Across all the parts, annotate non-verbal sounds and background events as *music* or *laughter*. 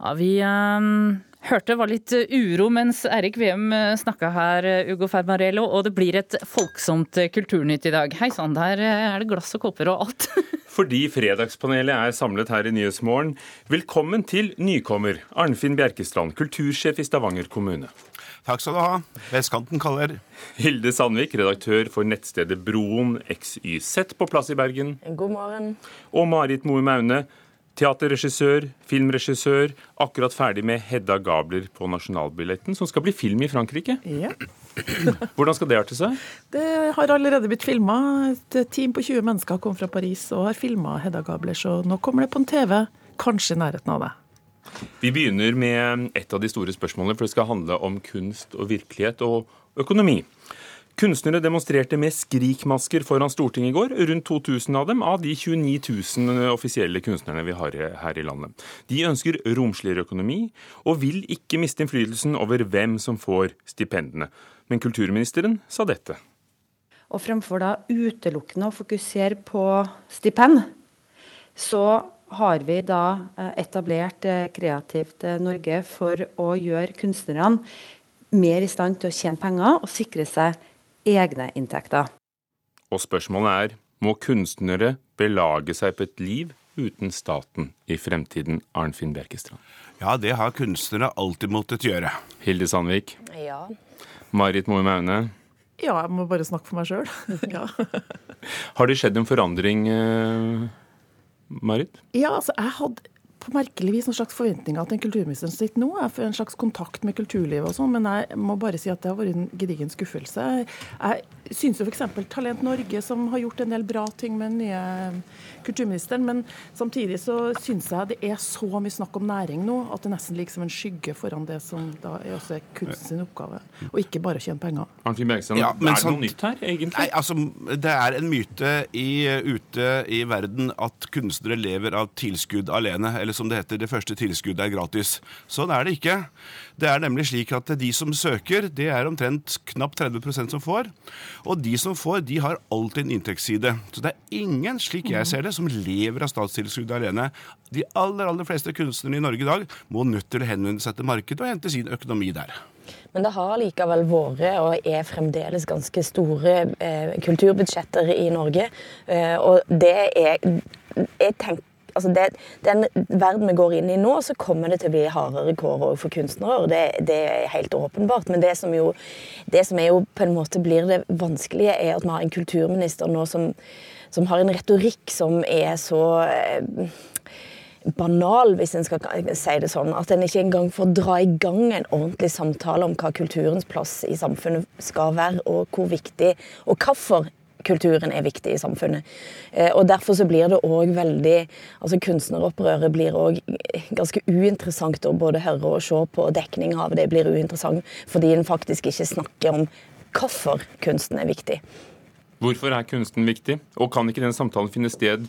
Ja, Vi um, hørte var litt uro mens Eirik Veum snakka her, Ugo Fermarello. Og det blir et folksomt kulturnytt i dag. Hei sann, der er det glass og kopper og alt. *laughs* Fordi Fredagspanelet er samlet her i Nyhetsmorgen. Velkommen til nykommer Arnfinn Bjerkestrand, kultursjef i Stavanger kommune. Takk skal du ha. Vestkanten kaller. Hilde Sandvik, redaktør for nettstedet Broen XYZ på plass i Bergen. God morgen. Og Marit Moe Maune, teaterregissør, filmregissør, akkurat ferdig med Hedda Gabler på nasjonalbilletten, som skal bli film i Frankrike. Ja. Hvordan skal det arte seg? Det har allerede blitt filma. Et team på 20 mennesker kom fra Paris og har filma Hedda Gabler, så nå kommer det på en TV, kanskje i nærheten av det. Vi begynner med et av de store spørsmålene, for det skal handle om kunst og virkelighet og økonomi. Kunstnere demonstrerte med skrikmasker foran Stortinget i går, rundt 2000 av dem av de 29 000 offisielle kunstnerne vi har her i landet. De ønsker romsligere økonomi, og vil ikke miste innflytelsen over hvem som får stipendene. Men kulturministeren sa dette. Og fremfor da utelukkende å fokusere på stipend, så har vi da eh, etablert eh, Kreativt eh, Norge for å gjøre kunstnerne mer i stand til å tjene penger og sikre seg egne inntekter. Og spørsmålet er må kunstnere belage seg på et liv uten staten i fremtiden, Arnfinn Bjerkestrand? Ja, det har kunstnere alltid måttet gjøre. Hilde Sandvik? Ja. Marit Moe Maune? Ja, jeg må bare snakke for meg sjøl. *laughs* ja. Har det skjedd en forandring, Marit? Ja, altså jeg hadde på merkelig vis noen slags forventninger til den kulturministeren som sitter nå. er en slags kontakt med kulturlivet og sånn, men jeg må bare si at det har vært en gedigen skuffelse. Jeg syns jo f.eks. Talent Norge, som har gjort en del bra ting med den nye kulturministeren, men samtidig så syns jeg det er så mye snakk om næring nå at det nesten ligger som en skygge foran det som da er også er kunstens oppgave, og ikke bare å tjene penger. Arnfinn Bergstrand, Ja, men er det noe nytt her, egentlig? Nei, altså, Det er en myte i, ute i verden at kunstnere lever av tilskudd alene. Eller som det heter, det første tilskuddet er gratis. Sånn er det ikke. Det er nemlig slik at de som søker, det er omtrent knapt 30% som får. Og de som får, de har alltid en inntektsside. Så det er ingen, slik jeg ser det, som lever av statstilskudd alene. De aller, aller fleste kunstnerne i Norge i dag må nødt til å henvende seg til markedet og hente sin økonomi der. Men det har likevel vært, og er fremdeles, ganske store eh, kulturbudsjetter i Norge. Eh, og det er jeg tenker, altså det, Den verden vi går inn i nå, så kommer det til å bli hardere kår òg for kunstnere. Det, det er helt åpenbart. Men det som, jo, det som jo på en måte blir det vanskelige, er at vi har en kulturminister nå som, som har en retorikk som er så eh, banal, hvis en skal si det sånn. At en ikke engang får dra i gang en ordentlig samtale om hva kulturens plass i samfunnet skal være, og hvor viktig, og hvorfor kulturen er viktig i samfunnet. Eh, og Derfor så blir det òg veldig altså Kunstneropprøret blir òg ganske uinteressant å både høre og se på. Dekning av det blir uinteressant fordi en faktisk ikke snakker om hvorfor kunsten er viktig. Hvorfor er kunsten viktig? Og kan ikke den samtalen finne sted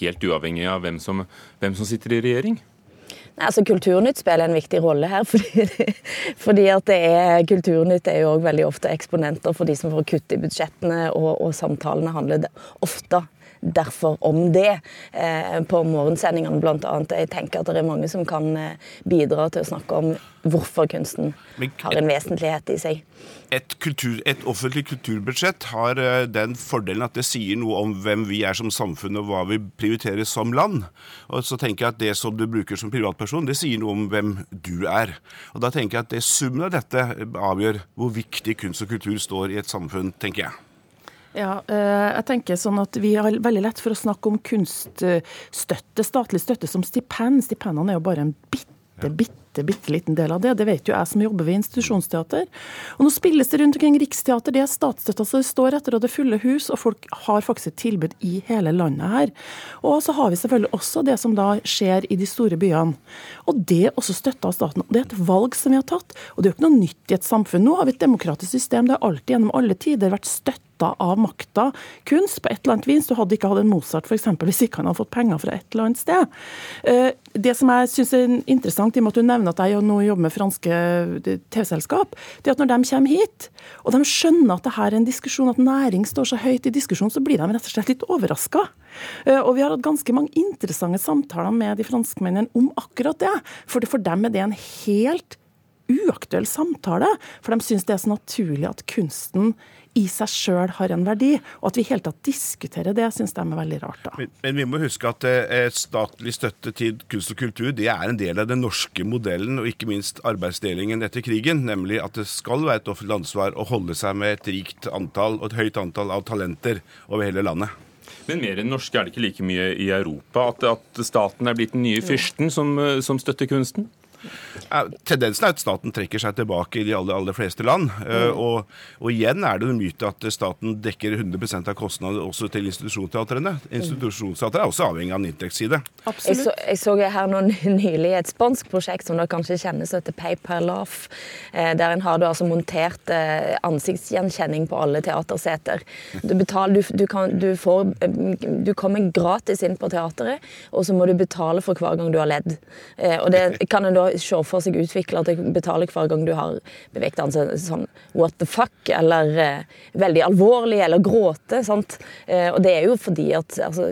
helt uavhengig av hvem som, hvem som sitter i regjering? Nei, altså Kulturnytt spiller en viktig rolle her. *laughs* Fordi, fordi at det er, Kulturnytt er jo også veldig ofte eksponenter for de som får kutt i budsjettene, og, og samtalene handler ofte derfor om det eh, på morgensendingene bl.a. Jeg tenker at det er mange som kan eh, bidra til å snakke om hvorfor kunsten har en vesentlighet i seg. Et, kultur, et offentlig kulturbudsjett har eh, den fordelen at det sier noe om hvem vi er som samfunn og hva vi prioriterer som land. Og så tenker jeg at Det som du bruker som privatperson, det sier noe om hvem du er. Og Da tenker jeg at det summen av dette avgjør hvor viktig kunst og kultur står i et samfunn, tenker jeg. Ja, eh, jeg tenker sånn at Vi har veldig lett for å snakke om kunststøtte, statlig støtte som stipend. Stipendene er jo bare en bitte, bitte bitte liten del av det. Det vet jo jeg som jobber ved institusjonsteater. Og Nå spilles det rundt omkring Riksteater, det er statsstøtta som står etter, og det fulle hus, og folk har faktisk et tilbud i hele landet her. Og så har vi selvfølgelig også det som da skjer i de store byene. Og det er også støtta av staten. Det er et valg som vi har tatt, og det er jo ikke noe nytt i et samfunn. Nå har vi et demokratisk system. Det har alltid gjennom alle tider vært støtta av makta kunst på et eller annet vis. Du hadde ikke hatt en Mozart for eksempel, hvis ikke han hadde fått penger fra et eller annet sted. Eh, Det som jeg syns er interessant, i og med at du nevner nevne at jeg nå jobber med franske TV-selskap, det er at når de kommer hit, og de skjønner at det her er en diskusjon, at næring står så høyt i diskusjonen, så blir de rett og slett litt overraska. Og vi har hatt ganske mange interessante samtaler med de franskmennene om akkurat det. For for dem er det en helt uaktuell samtale. For de syns det er så naturlig at kunsten i seg sjøl har en verdi. Og at vi i hele tatt diskuterer det, syns de er veldig rart. da. Men, men, vi må huske at eh, statlig støtte til kunst og kultur det er en del av den norske modellen, og ikke minst arbeidsdelingen etter krigen. Nemlig at det skal være et offentlig ansvar å holde seg med et rikt antall og et høyt antall av talenter over hele landet. Men mer enn norske er det ikke like mye i Europa? At, at staten er blitt den nye fyrsten som, eh, som støtter kunsten? Tendensen er at staten trekker seg tilbake i de aller, aller fleste land. Eh, mm. Og, og, igjen er det en myte at staten dekker 100% av kostnadene også til institusjonsteatrene. Institusjonsteatret er også avhengig av en inntektsside. Jeg så, jeg så her nå nylig et spansk prosjekt som da kanskje kjennes etter Pay per laugh, eh, der en har du altså montert eh, ansiktsgjenkjenning på alle teaterseter. Du, betaler, du, du, kan, du, får, du kommer gratis inn på teateret, og så må du betale for hver gang du har ledd. Og det kan en da se for seg utvikle at jeg betaler hver gang du har beveget deg sånn, what the fuck, eller eh, veldig alvorlig, eller gråte. sant? Eh, og det er jo fordi at altså,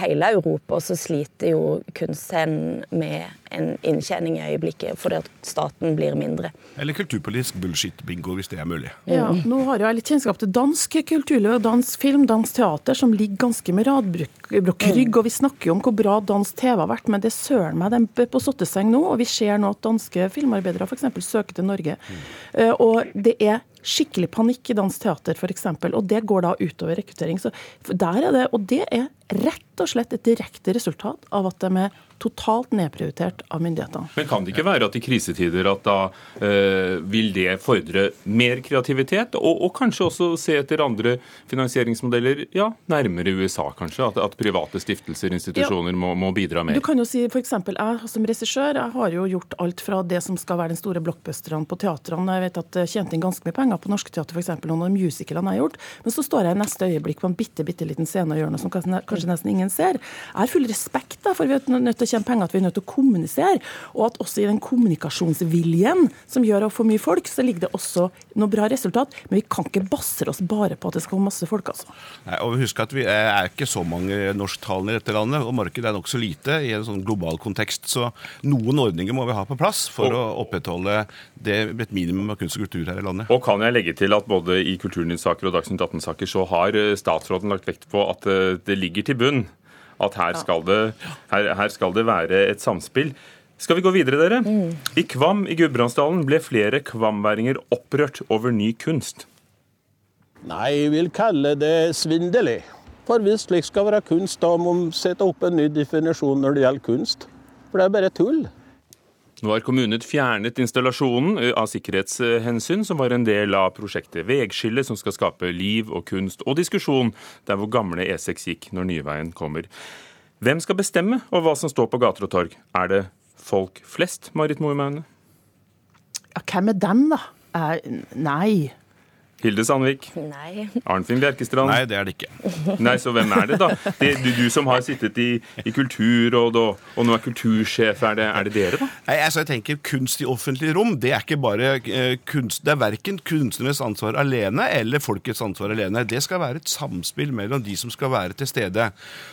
hele Europa så sliter jo kunstscenen med en inntjening i øyeblikket fordi at staten blir mindre. Eller kulturpolitisk bullshit-bingo, hvis det er mulig. Ja, Nå har jeg litt kjennskap til dansk kulturliv, dansk film, dansk teater, som ligger ganske med radbrokk rygg. Og vi snakker jo om hvor bra dansk TV har vært, men det søren meg dem på sotteseng nå. Og vi ser nå at danske filmarbeidere f.eks. søker til Norge. Mm. Og det er skikkelig panikk i dansk teater f.eks., og det går da utover rekruttering. Så der er det, og det er rett og slett et direkte resultat av at de er totalt nedprioritert av myndighetene. Men kan det ikke være at i krisetider at da eh, vil det fordre mer kreativitet, og, og, kanskje også se etter andre finansieringsmodeller, ja, nærmere USA kanskje? At, at private stiftelser, institusjoner, ja. må, må, bidra mer? Du kan jo si f.eks. jeg som regissør jeg har jo gjort alt fra det som skal være den store blockbusteren på teatrene. Jeg vet at jeg tjente inn ganske mye penger på Norske Teater, f.eks. noen av musicalene jeg har gjort. Men så står jeg i neste øyeblikk på en bitte, bitte liten scene og gjør noe som kanskje nesten ingen ser. Jeg har full respekt da, for vi er nødt til å tjene penger, at vi er nødt til å kommunisere. Og at også i den kommunikasjonsviljen som gjør å få mye folk, så ligger det også noe bra resultat. Men vi kan ikke basere oss bare på at det skal komme masse folk, altså. Nei, og husk at vi er ikke så mange norsktalende i dette landet, og markedet er nokså lite i en sånn global kontekst. Så noen ordninger må vi ha på plass for og, å opprettholde det et minimum av kunst og kultur her i landet. Og kan jeg legge til at både i Kulturnytt-saker og Dagsnytt 18-saker så har eh, statsråden lagt vekt på at eh, det ligger til bunn at her skal, det, her, her skal det være et samspill. Skal vi gå videre, dere? Mm. I Kvam i Gudbrandsdalen ble flere kvamværinger opprørt over ny kunst. Nei, jeg vil kalle det svindelig. For hvis slik skal være kunst, da må man sette opp en ny definisjon når det gjelder kunst. For det er bare tull. Nå har kommunen fjernet installasjonen eh, av sikkerhetshensyn, som var en del av prosjektet Vegskille, som skal skape liv og kunst og diskusjon der hvor gamle E6 gikk når Nyveien kommer. Hvem skal bestemme over hva som står på gater og torg? Er det folk flest, Marit Moe Maune? Ja, hvem er dem, da? Nei. Hilde Sandvik? Nei. Arnfinn Bjerkestrand? Nei, det er det ikke. *laughs* Nei, Så hvem er det, da? Det, du, du, som har sittet i, i Kulturråd og, og, nå er kultursjef, er det, er det dere, da? Nei, altså jeg tenker Kunst i offentlig rom det er ikke bare eh, kunst, det er verken kunstnernes ansvar alene eller folkets ansvar alene. Det skal være et samspill mellom de som skal være til stede.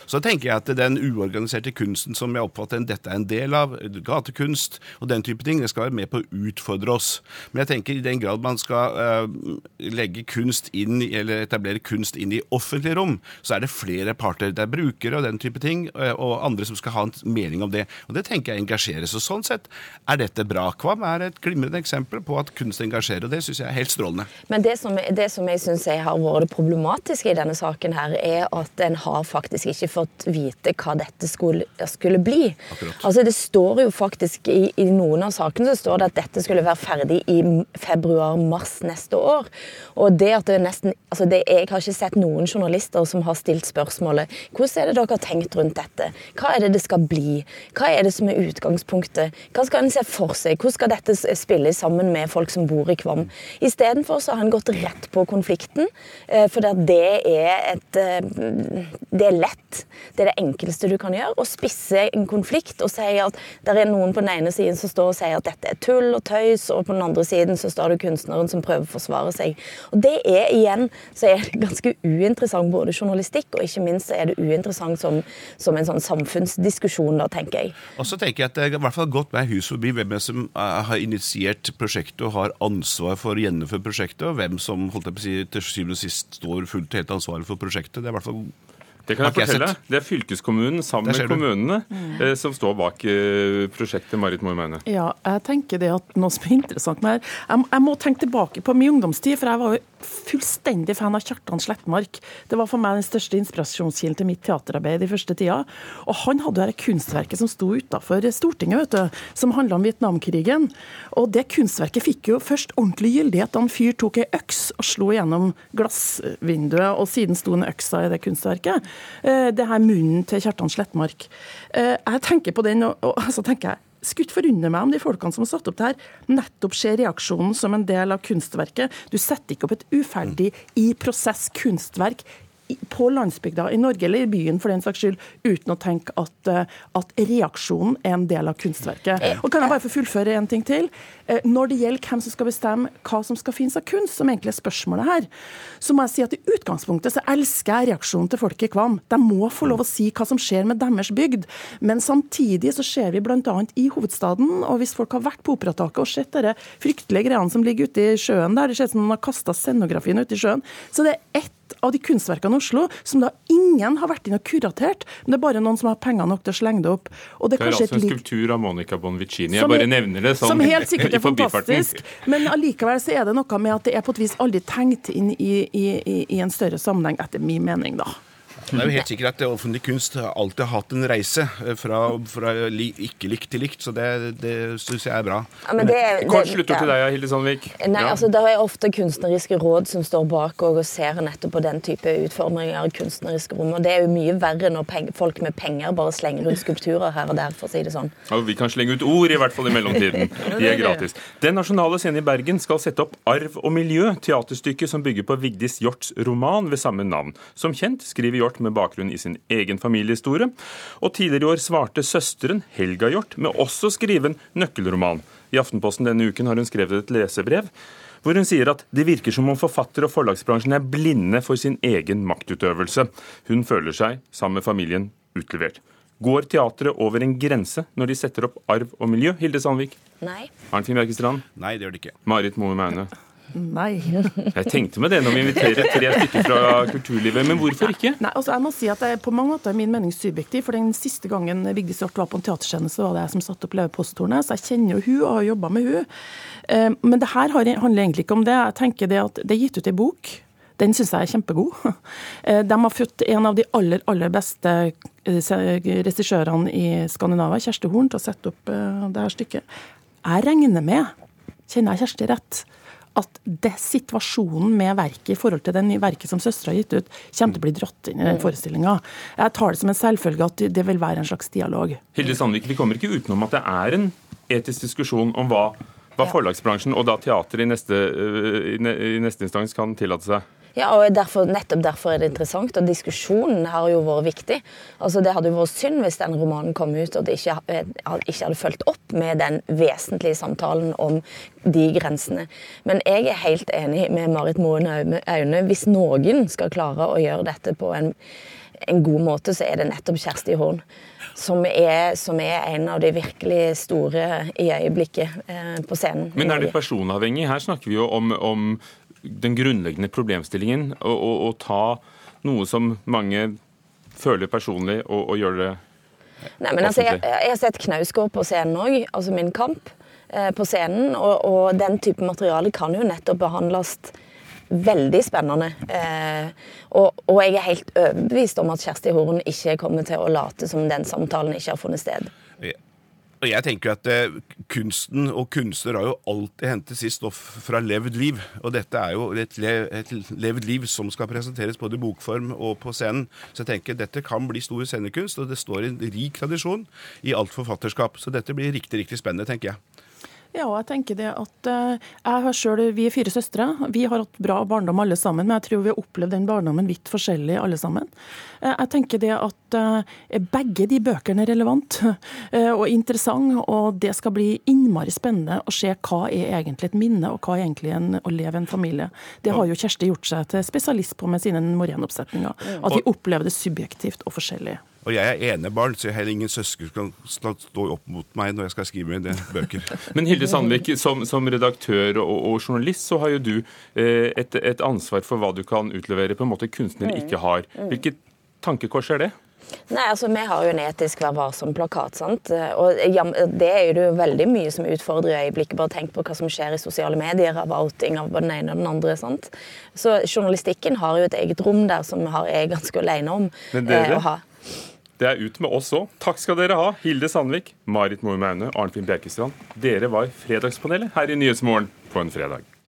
Så tenker jeg at den uorganiserte kunsten som jeg oppfatter dette er en del av, gatekunst og den type ting, det skal være med på å utfordre oss. Men jeg tenker i den grad man skal uh, legge kunst inn, eller etablere kunst inn i offentlige rom, så er det flere parter. Det er brukere og den type ting, eh, og andre som skal ha en mening om det. Og det tenker jeg engasjeres. Og sånn sett er dette bra. Kvam er et glimrende eksempel på at kunst engasjerer, og det syns jeg er helt strålende. Men det som, det som jeg syns har vært problematiske i denne saken her, er at en har faktisk ikke fått vite hva dette skulle, skulle bli. Akkurat. Altså Det står jo faktisk i, i noen av sakene så står det at dette skulle være ferdig i februar-mars neste år. Og det at det er nesten, altså det, Jeg har ikke sett noen journalister som har stilt spørsmålet hvordan er det dere har tenkt rundt dette? Hva er det det skal bli? Hva er det som er utgangspunktet? Hva skal en se for seg? Hvordan skal dette spille sammen med folk som bor i Kvam? Istedenfor har han gått rett på konflikten, eh, for det er et eh, Det er lett. Det er det enkleste du kan gjøre. Å spisse en konflikt og si at det er noen på den ene siden som står og sier at dette er tull og tøys, og på den andre siden så står det kunstneren som prøver å forsvare seg. Og det er igjen så er det ganske uinteressant både journalistikk, og ikke minst er det uinteressant som, som en sånn samfunnsdiskusjon, da, tenker jeg. Og så tenker jeg at det er i hvert fall gått meg hus forbi hvem som eh, har initiert prosjektet og har ansvar for å gjennomføre prosjektet, og hvem som holdt jeg på å si, til syvende og sist står fullt og helt ansvarlig for prosjektet. Det er i hvert fall det kan jeg fortelle. Det er fylkeskommunen sammen med kommunene eh, som står bak eh, prosjektet Marit Moe Meine. Ja, jeg tenker det at noe som er interessant med her jeg, jeg må tenke tilbake på min ungdomstid, for jeg var jo fullstendig fan av Kjartan Slettmark. Det var for meg den største inspirasjonskilden til mitt teaterarbeid i første tida. Og han hadde jo dette kunstverket som sto utafor Stortinget, vet du, som handla om Vietnamkrigen. Og det kunstverket fikk jo først ordentlig gyldighet da en fyr tok ei øks og slo gjennom glassvinduet, og siden sto en øksa i det kunstverket. Eh, Det her munnen til Kjartan Slettmark. Eh, Jeg tenker på den, og, så tenker jeg skulle ikke forundre meg om de folkene som har satt opp det her, nettopp ser reaksjonen som en del av kunstverket. Du setter ikke opp et uferdig i prosess kunstverk på landsbygda i Norge, eller i byen for den saks skyld, uten å tenke at, eh, at reaksjonen er en del av kunstverket. Og kan jeg bare få fullføre en ting til? Eh, Når det gjelder hvem som skal bestemme hva som skal finnes av kunst, som egentlig er spørsmålet her, så må jeg si at i utgangspunktet så elsker jeg reaksjonen til folk i Kvam. De må få lov å si hva som skjer med deres bygd. Men samtidig så ser vi bl.a. i hovedstaden, og hvis folk har vært på Operataket og sett de fryktelige greiene som ligger ute i sjøen der, det ser ut som de har kasta scenografien ute i sjøen, så det er ett av de kunstverkene i Oslo som da ingen har vært inn og kuratert, men det er bare noen som har penger nok til å slenge det opp. Og det Det er er altså en skulptur av Monica Bonvicini. Jeg bare er- nevner det sånn Som helt *laughs* sikkert er fantastisk. Men allikevel så er det noe med at det er på et vis aldri tenkt inn i, i, i, i en større sammenheng, etter min mening, da. Det er jo helt sikkert at offentlig kunst alltid har hatt en reise eh, fra, fra li, ikke-likt til likt, så det, det syns jeg er bra. Ja, men det Kort sluttord til deg, Hilde Sandvik. Nei, Ja. altså Det er ofte kunstneriske råd som står bak og ser nettopp på den type utforminger av kunstneriske rom. og Det er jo mye verre når peng folk med penger bare slenger ut skulpturer her og der, for å si det sånn. Ja, vi kan slenge ut ord, i hvert fall i mellomtiden. *laughs* De er gratis. Den nasjonale scenen i Bergen skal sette opp Arv og miljø, teaterstykket som bygger på Vigdis Hjorts roman ved samme navn. Som kjent skriver Hjort med bakgrunn i sin egen familiehistorie. Og tidligere i år svarte søsteren Helga Hjort med også å skrive en nøkkelroman. I Aftenposten denne uken har hun skrevet et lesebrev hvor hun sier at det virker som om forfatter- og forlagsbransjen er blinde for sin egen maktutøvelse. Hun føler seg, sammen med familien, utlevert. Går teatret over en grense når de setter opp arv og miljø? Hilde Sandvik, Nei. Arnfinn Bjerkestrand, Nei, det gjør det ikke. Marit Moe Maune. Nei. *laughs* Jeg tenkte med det når vi inviterer tre stykker fra kulturlivet, men hvorfor ikke? Nei, altså jeg må si at det er på mange måter er min mening subjektiv. For den siste gangen Vigdis Hjorth var på en teaterscene, så var det jeg som satte opp Leve Så jeg kjenner jo hun og har jobba med hun. Eh, Men det her handler egentlig ikke om det. Jeg tenker det at det er gitt ut ei bok. Den syns jeg er kjempegod. *laughs* Eh, De har fått en av de aller, aller beste eh, regissørene i Skandinavia, Kjersti Horn, til å sette opp det her stykket. Jeg regner med, kjenner jeg Kjersti rett, at det situasjonen med verket i forhold til den verket som søstera har gitt ut, kommer til å bli dratt inn i den forestillinga. Jeg tar det som en selvfølge at det vil være en slags dialog. Hilde Sandvik, vi kommer ikke utenom at det er en etisk diskusjon om hva, hva forlagsbransjen og da teater i øh, i neste instans kan tillate seg. Ja, og derfor, Nettopp derfor er det interessant, og diskusjonen har jo vært viktig. Altså, Det hadde jo vært synd hvis den romanen kom ut og det ikke, eh, ikke hadde fulgt opp med den vesentlige samtalen om de grensene. Men jeg er helt enig med Marit Moen Aune. Hvis noen skal klare å gjøre dette på en, en god måte, så er det nettopp Kjersti Horn. Som er, som er en av de virkelig store i øyeblikket eh, på scenen. Men er det personavhengig? Her snakker vi jo om, om den grunnleggende problemstillingen. og, og, og, ta noe som mange føler personlig, og, og gjøre det Nei, men altså, jeg, jeg har sett Knausgård på scenen òg, altså Min kamp eh, på scenen. Og, og den type materiale kan jo nettopp behandles veldig spennende. Eh, og, og jeg er helt overbevist om at Kjersti Horn ikke kommer til å late som den samtalen ikke har funnet sted. Og jeg tenker at eh, Kunsten og kunstner har jo alltid hentet sitt stoff fra levd liv. Og dette er jo et, le, et levd liv som skal presenteres både i bokform og på scenen. Så jeg tenker dette kan bli stor scenekunst, og det står en rik tradisjon i alt forfatterskap. Så dette blir riktig, riktig spennende, tenker jeg. Ja, jeg tenker det at eh, jeg har selv, Vi er fire søstre. Vi har hatt bra barndom alle sammen, men jeg tror vi har opplevd den barndommen vidt forskjellig alle sammen. Eh, jeg tenker det at eh, begge de bøkene er relevant *laughs* og interessant, og det skal bli innmari spennende å se hva er egentlig et minne, og hva er egentlig en, å leve en familie. Det har jo Kjersti gjort seg til spesialist på med sine morenoppsetninger. At vi opplever det subjektivt og forskjellig. Og jeg er enebarn, så jeg har ingen søsken som kan stå opp mot meg når jeg skal skrive mine bøker. *laughs* Men Hilde Sandvik, som, som redaktør og, og, journalist, så har jo du eh, et, et, ansvar for hva du kan utlevere på en måte kunstnere mm. ikke har. Mm. Hvilket tankekors er det? Nei, altså Vi har jo en etisk Vær varsom-plakat. sant? Og ja, Det er jo veldig mye som utfordrer i øyeblikket. Bare tenk på hva som skjer i sosiale medier av outing av den ene og den andre. sant? Så journalistikken har jo et eget rom der som vi er ganske alene om Men dere, eh, å ha. Det er ut med oss òg. Takk skal dere ha, Hilde Sandvik, Marit Moe Maune, Arnfinn Bjerkestrand. Dere var Fredagspanelet her i Nyhetsmorgen på en fredag.